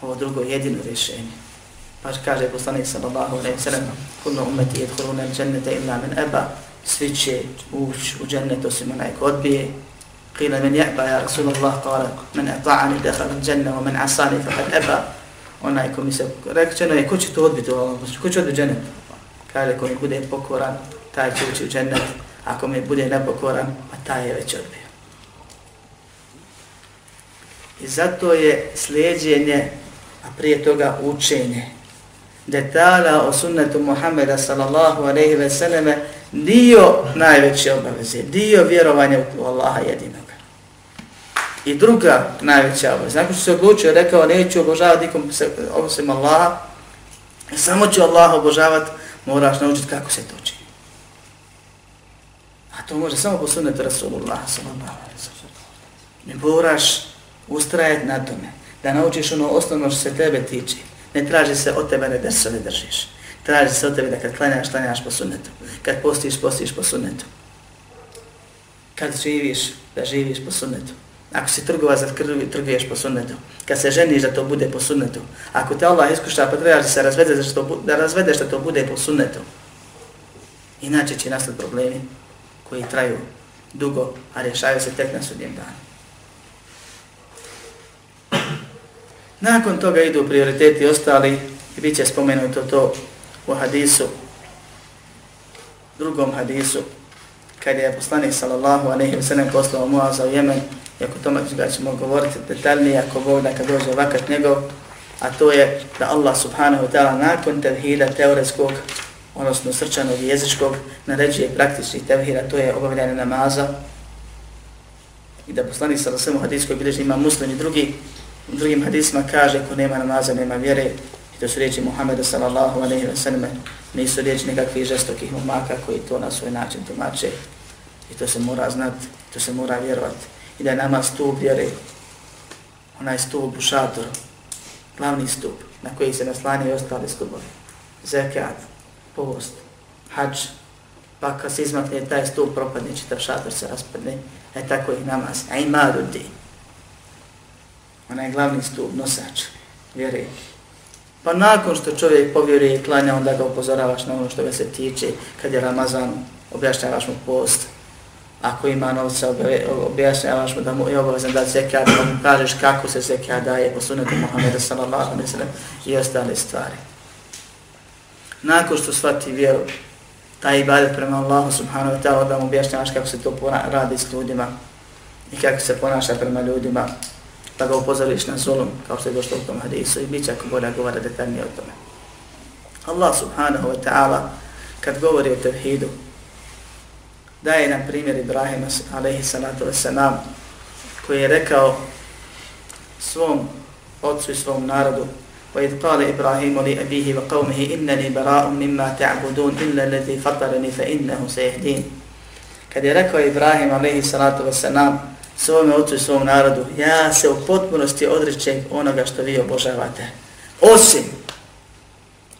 Ovo drugo je jedino rješenje. Pa kaže poslanik sallallahu alaihi wa sallam Kulno umeti jedhuruna džennete illa min eba Svi će ući u džennet osim onaj ko odbije قيل من يأبى يا رسول الله قال من أطاعني دخل الجنة ومن عصاني فقد أبى onaj ko mi se rečeno je ko će to odbiti ko će odbiti džennet kaže ko mi bude pokoran taj će ući u džennet ako mi bude nepokoran a taj je već odbio i zato je slijedjenje a prije toga učenje detalja o sunnetu Muhammeda sallallahu aleyhi ve selleme dio najveće obaveze, dio vjerovanja u Allaha jedinog. I druga najveća obaveza, nakon što se odlučio, rekao neću obožavati nikom osim Allaha, samo ću Allaha obožavati, moraš naučiti kako se to čini. A to može samo po Rasulullah sallallahu aleyhi ve. Ne moraš ustrajati na tome, da naučiš ono osnovno što se tebe tiče. Ne traži se od tebe ne da ne držiš. Traži se od tebe da kad klanjaš, klanjaš po sunnetu. Kad postiš, postiš po sunnetu. Kad živiš, da živiš po sunnetu. Ako si trgova za krvi, trguješ po sunnetu. Kad se ženiš, da to bude po sunnetu. Ako te Allah iskušta, pa trebaš da se razvede, da, to, da razvedeš da to bude po sunnetu. Inače će nastati problemi koji traju dugo, a rješaju se tek na sudnjem danu. Nakon toga idu prioriteti ostali i bit će spomenuto to u hadisu, drugom hadisu, kada je poslanik sallallahu alaihi wa sallam poslao Muaza u Jemen, iako ako tome ga ćemo govoriti detaljnije, ako Bog da kad dođe vakat njegov, a to je da Allah subhanahu wa ta'ala nakon tevhida teoretskog, odnosno srčanog i jezičkog, naređuje praktični tevhida, to je obavljanje namaza, i da poslanik sallallahu alaihi wa sallam u hadijskoj bilježi ima muslim i drugi, u drugim hadisima kaže ko nema namaza, nema vjere, i to su riječi Muhammeda sallallahu alaihi wa sallam, nisu riječi nekakvih žestokih momaka koji to na svoj način tumače. I to se mora znati, to se mora vjerovati. I da je nama stup vjere, onaj stup u šatoru, glavni stup na koji se naslanjaju i ostali stupovi. Zekat, post, hađ, pa kad se izmakne taj stup propadne, čitav šator se raspadne, e tako i namaz, a ima ljudi. Onaj glavni stup, nosač, vjere. Pa nakon što čovjek povjeruje i klanja, onda ga upozoravaš na ono što ga se tiče, kad je Ramazan, objašnjavaš mu post. Ako ima novca, objašnjavaš mu da mu je obavezan da zekijat, da pa mu kažeš kako se zekijat daje po sunetu Muhammeda sallallahu alaihi sallam i ostale stvari. Nakon što shvati vjeru, taj ibadet prema Allahu subhanahu wa ta'ala, da mu objašnjavaš kako se to radi s ljudima i kako se ponaša prema ljudima, pa ga upozoriš na zulum, kao što je došlo u tom hadisu, i bit će ako bolja govara detaljnije o tome. Allah subhanahu wa ta'ala, kad govori o tevhidu, daje nam primjer Ibrahima, alaihi salatu wa salam, koji je rekao svom otcu i svom narodu, وإذ قال إبراهيم لأبيه وقومه إنني براء مما تعبدون إلا الذي فطرني فإنه سيهدين. Kad je rekao Ibrahim alaihi salatu wa salam, svome ocu i svom narodu, ja se u potpunosti odričem onoga što vi obožavate. Osim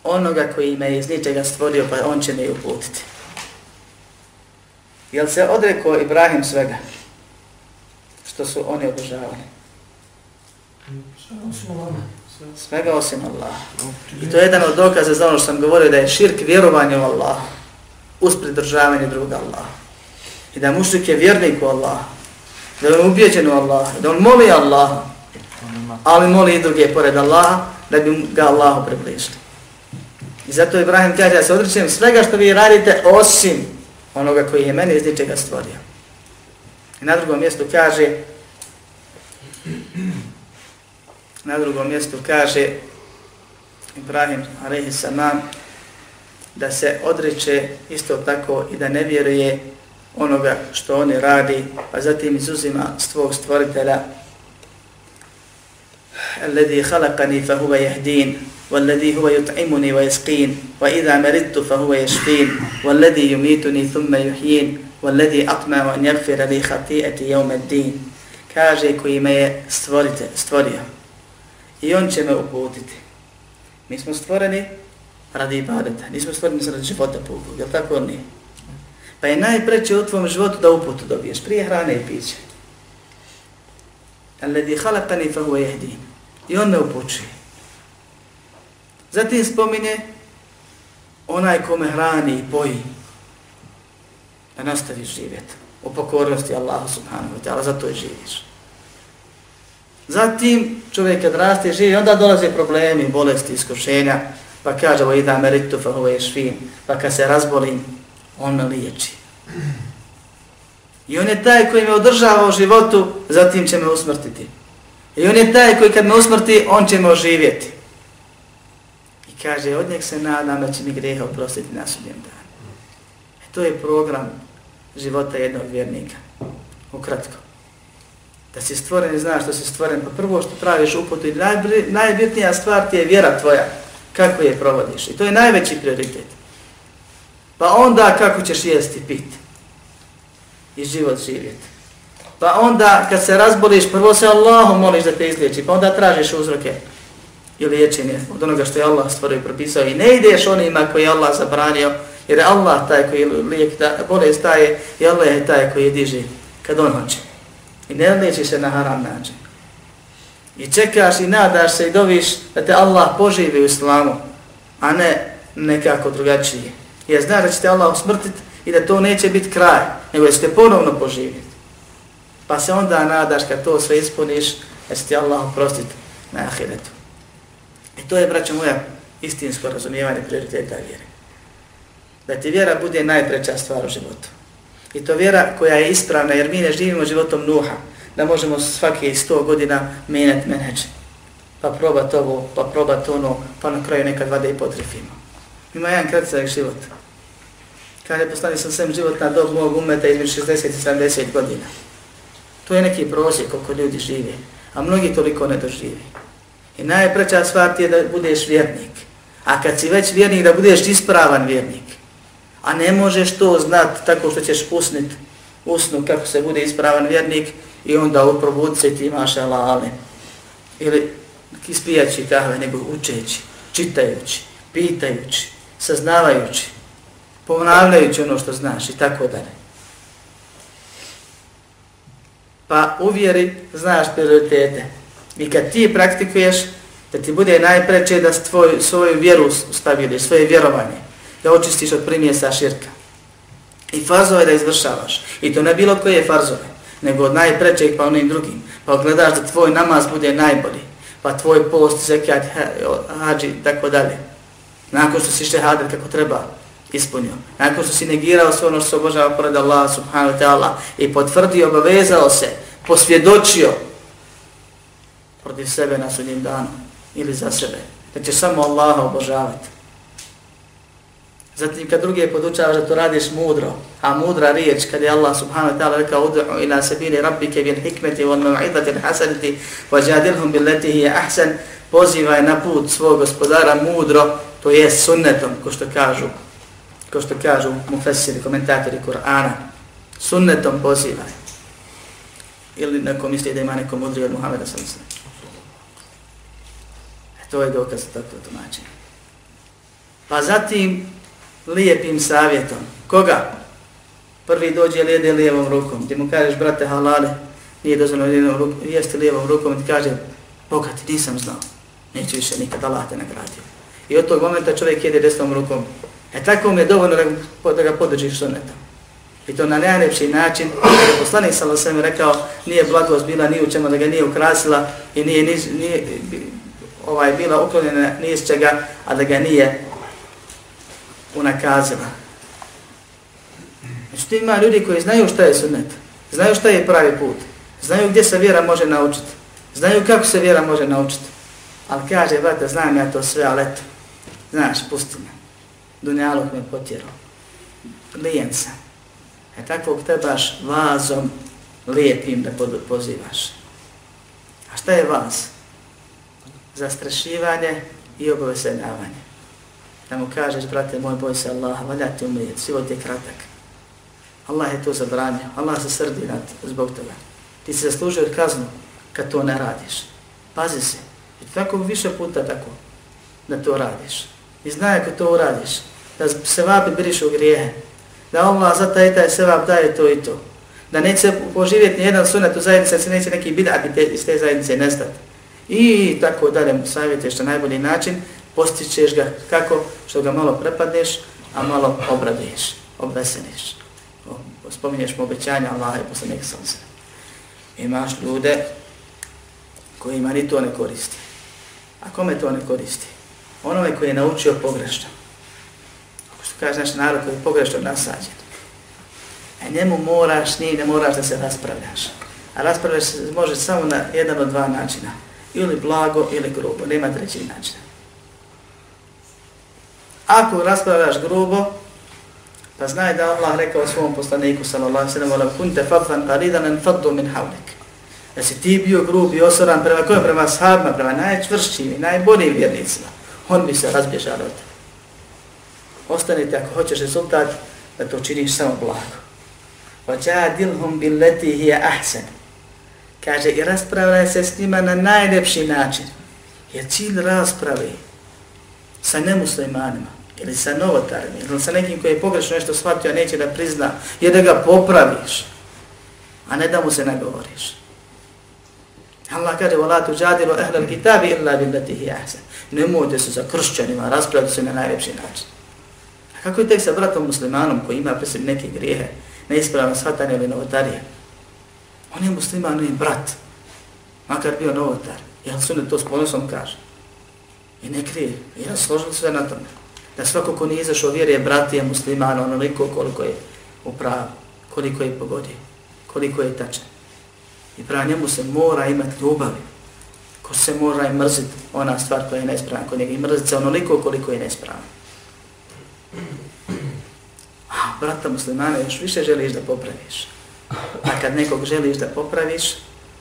onoga koji me iz ničega stvorio, pa on će me uputiti. Jel se odrekao Ibrahim svega što su oni obožavali? Svega osim Allah. I to je jedan od dokaza za ono što sam govorio da je širk vjerovanje u Allah uz pridržavanje druga Allah. I da mušlik je vjernik u Allah da je ubijeđen u Allah, da on moli Allah, ali moli i druge pored Allaha, da bi ga Allahu približili. I zato Ibrahim kaže, ja se odrećem svega što vi radite, osim onoga koji je meni iz ničega stvorio. I na drugom mjestu kaže, na drugom mjestu kaže Ibrahim, alaihi salam, da se odriče isto tako i da ne vjeruje onoga što oni radi, a zatim izuzima svog stvoritelja الذي خلقني فهو يهدين والذي هو يطعمني ويسقين وإذا مرضت فهو يشفين والذي يميتني ثم يحيين والذي أطمع أن يغفر لي خطيئتي يوم الدين kaže koji me je stvorite, stvorio i on će me uputiti. Mi smo stvoreni radi ibadeta, nismo stvoreni radi života puku, je li tako nije? Pa je najpreće u tvom životu da uputu dobiješ, prije hrane i piće. Alladhi khalaqani fa huwa yahdin. I on me upućuje. Zatim spomine onaj kome hrani i poji da nastaviš živjeti u pokornosti Allahu subhanahu wa ta'ala, zato je živiš. Zatim čovjek kad raste živi, onda dolaze problemi, bolesti, iskušenja, pa kaže, o idha meritu fa huwa yashfin, pa kad se razbolim, on me liječi. I on je taj koji me održava u životu, zatim će me usmrtiti. I on je taj koji kad me usmrti, on će me oživjeti. I kaže, od njeg se nadam da će mi greha oprostiti na sudnjem danu. E to je program života jednog vjernika. Ukratko. Da si stvoren i znaš što si stvoren, pa prvo što praviš uputu i najbitnija stvar ti je vjera tvoja. Kako je provodiš. I to je najveći prioritet. Pa onda kako ćeš jesti piti i život živjeti. Pa onda kad se razboliš, prvo se Allahu moliš da te izliječi, pa onda tražiš uzroke i liječenje od onoga što je Allah stvorio i propisao i ne ideš onima koji je Allah zabranio, jer je Allah taj koji lijek da bolest daje i Allah je taj koji je diži kad on hoće. I ne liječi se na haram način. I čekaš i nadaš se i doviš da te Allah poživi u islamu, a ne nekako drugačije. Jer znaš da ćete Allah usmrtiti i da to neće biti kraj, nego da ćete ponovno poživjeti. Pa se onda nadaš kad to sve ispuniš, da će ti Allah oprostiti na ahiretu. I to je, braćo moja, istinsko razumijevanje prioriteta vjere. Da ti vjera bude najpreća stvar u životu. I to vjera koja je ispravna jer mi ne živimo životom Nuha, da možemo svake 100 godina mijenjati menheđ. Pa probat ovo, pa probat ono, pa na kraju nekad vade i potrefimo. Ima jedan kratak život. Kaže, poslani sam sem život na dob mog umeta između 60 i 70 godina. To je neki prosjek koliko ljudi žive, a mnogi toliko ne dožive. I najpreća stvar ti je da budeš vjernik. A kad si već vjernik, da budeš ispravan vjernik. A ne možeš to znat tako što ćeš usnit usnu kako se bude ispravan vjernik i onda u se ti imaš alale. Ili ispijaći kahve, nego učeći, čitajući, pitajući, saznavajući, ponavljajući ono što znaš i tako dalje. Pa uvjeri, znaš prioritete. I kad ti praktikuješ, da ti bude najpreće da tvoj, svoju vjeru stavili, svoje vjerovanje, da očistiš od primjesa širka. I farzove da izvršavaš. I to ne bilo koje farzove, nego od najprećeg pa onim drugim. Pa gledaš da tvoj namaz bude najbolji. Pa tvoj post, zekijat, hađi, tako dalje. Nakon što si šehadet kako treba ispunio. Nakon što si negirao sve ono što se obožava pored Allah subhanahu wa ta'ala i potvrdio, obavezao se, posvjedočio protiv sebe na sudnjem danu ili za sebe. Da ćeš samo Allaha obožavati. Zatim kad drugi podučavaš da to radiš mudro, a mudra riječ kad je Allah subhanahu wa ta'ala rekao udu'u ila sabili rabbike bil hikmeti wal mav'idati l-hasaniti wa jadilhum bil leti hi ahsan pozivaj na put svog gospodara mudro, to je sunnetom, ko što kažu, ko što kažu mufessiri, komentatori Kur'ana, sunnetom pozivaj. Ili neko misli da ima neko mudri od Muhammeda sam se. E, to je dokaz za takvo tumačenje. Pa zatim, lijepim savjetom. Koga? Prvi dođe lijede lijevom rukom. Gdje mu kažeš, brate, halale, nije dozvoljeno lijevom rukom, jeste lijevom rukom i ti kaže, Boga ti nisam znao. neću više nikad Allah te nagradio. I od tog momenta čovjek jede desnom rukom. E tako mi je dovoljno da, da ga podržiš sunetom. I to na najlepši način, jer je poslanik sa sam rekao, nije blagost bila ni u čemu da ga nije ukrasila i nije, nije, nije ovaj, bila uklonjena ni iz čega, a da ga nije unakazila. Znači ima ljudi koji znaju šta je sunnet, znaju šta je pravi put, znaju gdje se vjera može naučiti, znaju kako se vjera može naučiti. Ali kaže, vrata, znam ja to sve, ali eto, znaš, pusti me. Dunjalog me potjerao. Lijen sam. E takvog trebaš vazom lijepim da pozivaš. A šta je vaz? Zastrašivanje i obavesenjavanje da mu kažeš, brate moj, boj se Allaha, valja ti umrijeti, život je kratak. Allah je to zabranio, Allah se srdi nad, zbog toga. Ti se zaslužio kaznu kad to ne radiš. Pazi se. I tako više puta tako da to radiš. I znaj ako to uradiš, da se vapi biriš u grijehe, da Allah za taj taj sevap daje to i to. Da neće poživjeti nijedan sunet u zajednici, da se neće neki bidat iz te zajednice nestati. I tako dalje mu savjetuješ na najbolji način, postićeš ga kako što ga malo prepadneš, a malo obraduješ, obveseniš. Spominješ mu obećanja Allaha i poslanik sunca. Imaš ljude kojima ni to ne koristi. A kome to ne koristi? Onome koji je naučio pogrešno. Ako što kaže naš narod koji je pogrešno nasađen. A njemu moraš, njim ne moraš da se raspravljaš. A raspravljaš se može samo na jedan od dva načina. Ili blago ili grubo, nema trećeg načina. Ako raspravljaš grubo, pa znaj da Allah rekao svom poslaniku sallallahu alejhi ve sellem: "Wa kunta qalidan an faddu min hawlik." Da si ti bio grub i osoran prema kojim? Prema sahabima, prema najčvršćim i najboljim vjernicima On bi se razbježao od tebe. Ostanite ako hoćeš rezultat, da to činiš samo blago. وَجَادِلْهُمْ بِلَّتِي هِيَ أَحْسَنِ Kaže, i raspravljaj se s njima na najljepši način. Jer cilj rasprave sa nemuslimanima, ili sa novotarima, ili sa nekim koji je pogrešno nešto shvatio, a neće da prizna, je da ga popraviš, a ne da mu se nagovoriš. Allah kaže, وَلَا تُجَادِلُ أَهْلَ الْكِتَابِ إِلَّا بِلَّتِهِ أَحْسَنِ Nemojte se za kršćanima, raspraviti se na najljepši način. A kako je tek sa bratom muslimanom koji ima presib neke grijehe, neispravno shvatanje ili novotarije? On je musliman i brat, makar bio novotar. Jel sunet to s ponosom kaže? I ne krije. I ja složim sve na tome. Da svako ko nije izašao vjeri je brat je musliman onoliko koliko je u pravu. koliko je pogodio, koliko je tačan. I prema njemu se mora imati ljubavi. Ko se mora i mrziti ona stvar koja je nespravna kod njega i mrziti se onoliko koliko je nespravna. A, brata muslimana još više želiš da popraviš. A kad nekog želiš da popraviš,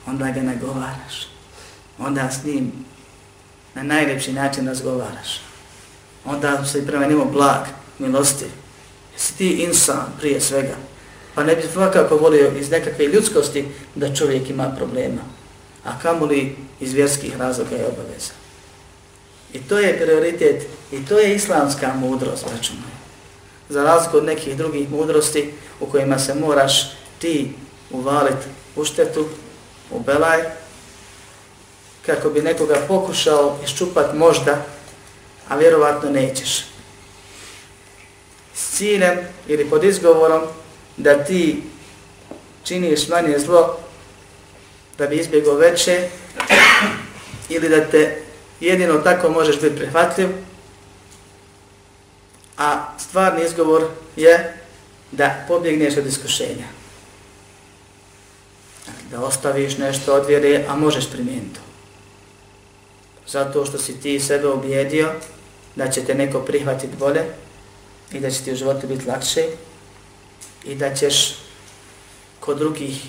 onda ga nagovaraš. Onda s njim na najljepši način razgovaraš. Onda se prema njemu blag, milostiv. Jesi ti insan prije svega. Pa ne bi svakako volio iz nekakve ljudskosti da čovjek ima problema. A kamoli iz vjerskih razloga je obaveza. I to je prioritet i to je islamska mudrost, računaj. Za razliku od nekih drugih mudrosti u kojima se moraš ti uvaliti u štetu, u belaj, kako bi nekoga pokušao iščupat možda, a vjerovatno nećeš. S ciljem ili pod izgovorom da ti činiš manje zlo da bi izbjegao veće ili da te jedino tako možeš biti prihvatljiv, a stvarni izgovor je da pobjegneš od iskušenja. Dakle, da ostaviš nešto od vjere, a možeš primijeniti Zato što si ti sebe objedio da će te neko prihvatiti bolje i da će ti u životu biti lakše i da ćeš kod drugih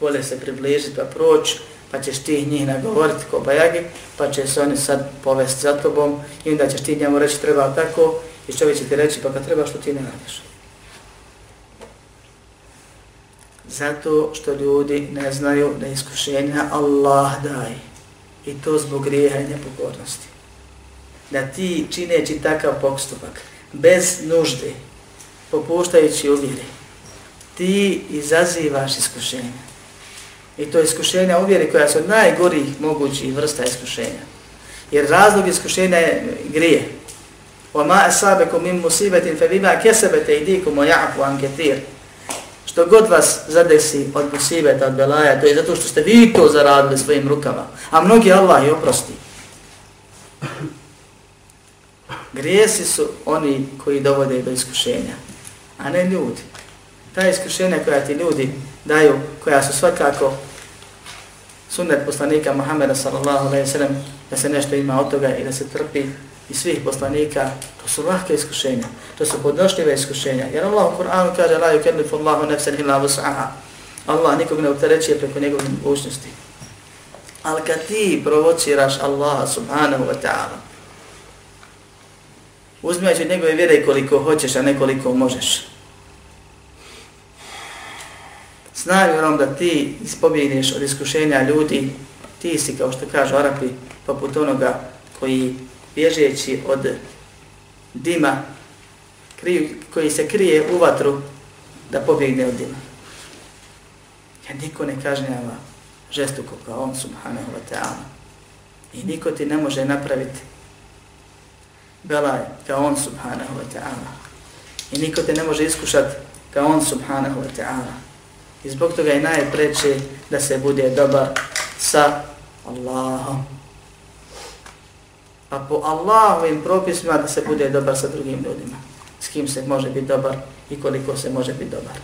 bolje se približiti pa proći pa ćeš ti njih nagovoriti ko bajagi, pa će se oni sad povesti za tobom i onda ćeš ti njemu reći treba tako i čovjek će ti reći pa kad treba što ti ne radiš. Zato što ljudi ne znaju da iskušenja Allah daje i to zbog grijeha i nepokornosti. Da ti čineći takav postupak bez nužde, popuštajući uvjeri, ti izazivaš iskušenja. I to iskušenja uvjeri koja su najgorih mogućih vrsta iskušenja. Jer razlog iskušenja je grije. وَمَا أَسَابَكُمْ مِنْ مُسِيبَةٍ فَبِمَا كَسَبَتَ إِدِيكُمْ وَيَعْفُ عَنْ كَتِيرٍ Što god vas zadesi od musibeta, od belaja, to je zato što ste vi to zaradili svojim rukama. A mnogi Allah je oprosti. Grijesi su oni koji dovode do iskušenja, a ne ljudi. Ta iskušenja koja ti ljudi daju, koja su svakako sunnet poslanika Muhammeda sallallahu alaihi sallam, da se nešto ima od toga i da se trpi i svih poslanika, to su lahke iskušenja, to su podnošljive iskušenja. Jer Allah u Kur'anu kaže, la yukellifu Allahu nefsan illa vus'aha. Allah nikog ne opterećuje preko njegove mogućnosti. Ali kad ti provociraš Allaha subhanahu wa ta'ala, uzmijaći njegove vjere koliko hoćeš, a ne koliko možeš, s namjerom da ti ispobjegneš od iskušenja ljudi, ti si, kao što kažu Arapi, poput onoga koji bježeći od dima, koji se krije u vatru, da pobjegne od dima. Jer niko ne kažnjava žestuko kao on, subhanahu wa ta'ala. I niko ti ne može napraviti belaj kao on, subhanahu wa ta'ala. I niko te ne može iskušati kao on, subhanahu wa ta'ala. I zbog toga je najpreće da se bude dobar sa Allahom. A po Allahovim propisima da se bude dobar sa drugim ljudima. S kim se može biti dobar i koliko se može biti dobar.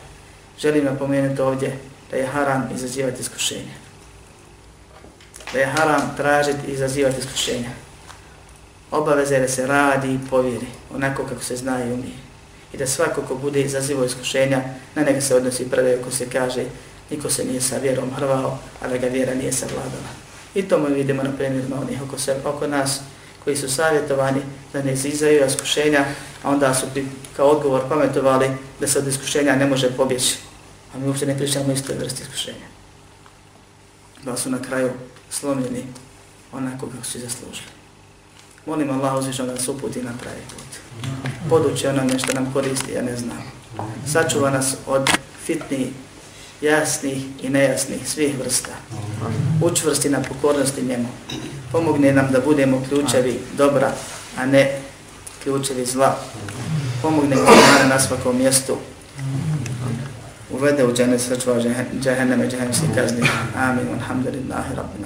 Želim napomenuti ovdje da je haram izazivati iskušenja. Da je haram tražiti i izazivati iskušenja. Obaveze da se radi i povjeri onako kako se zna i umije i da svako ko bude izazivo iskušenja, na neka se odnosi predaj ko se kaže niko se nije sa vjerom hrvao, a da ga vjera nije savladala. I to mi vidimo na primjerima onih oko, se, oko nas koji su savjetovani da ne izizaju iskušenja, a onda su bi kao odgovor pametovali da se od iskušenja ne može pobjeći. A mi uopće ne pričamo isto vrsti iskušenja. Da su na kraju slomljeni onako kako su zaslužili. Molim Allah uzvišno da nas uputi na pravi put poduće onome što nam koristi, ja ne znam. Sačuva nas od fitni, jasnih i nejasnih svih vrsta. Učvrsti na pokornosti njemu. Pomogne nam da budemo ključevi dobra, a ne ključevi zla. Pomogne nam na svakom mjestu. Uvede u džene sačuva džehenneme džahennemske kazni. Amin. Alhamdulillahi rabbina.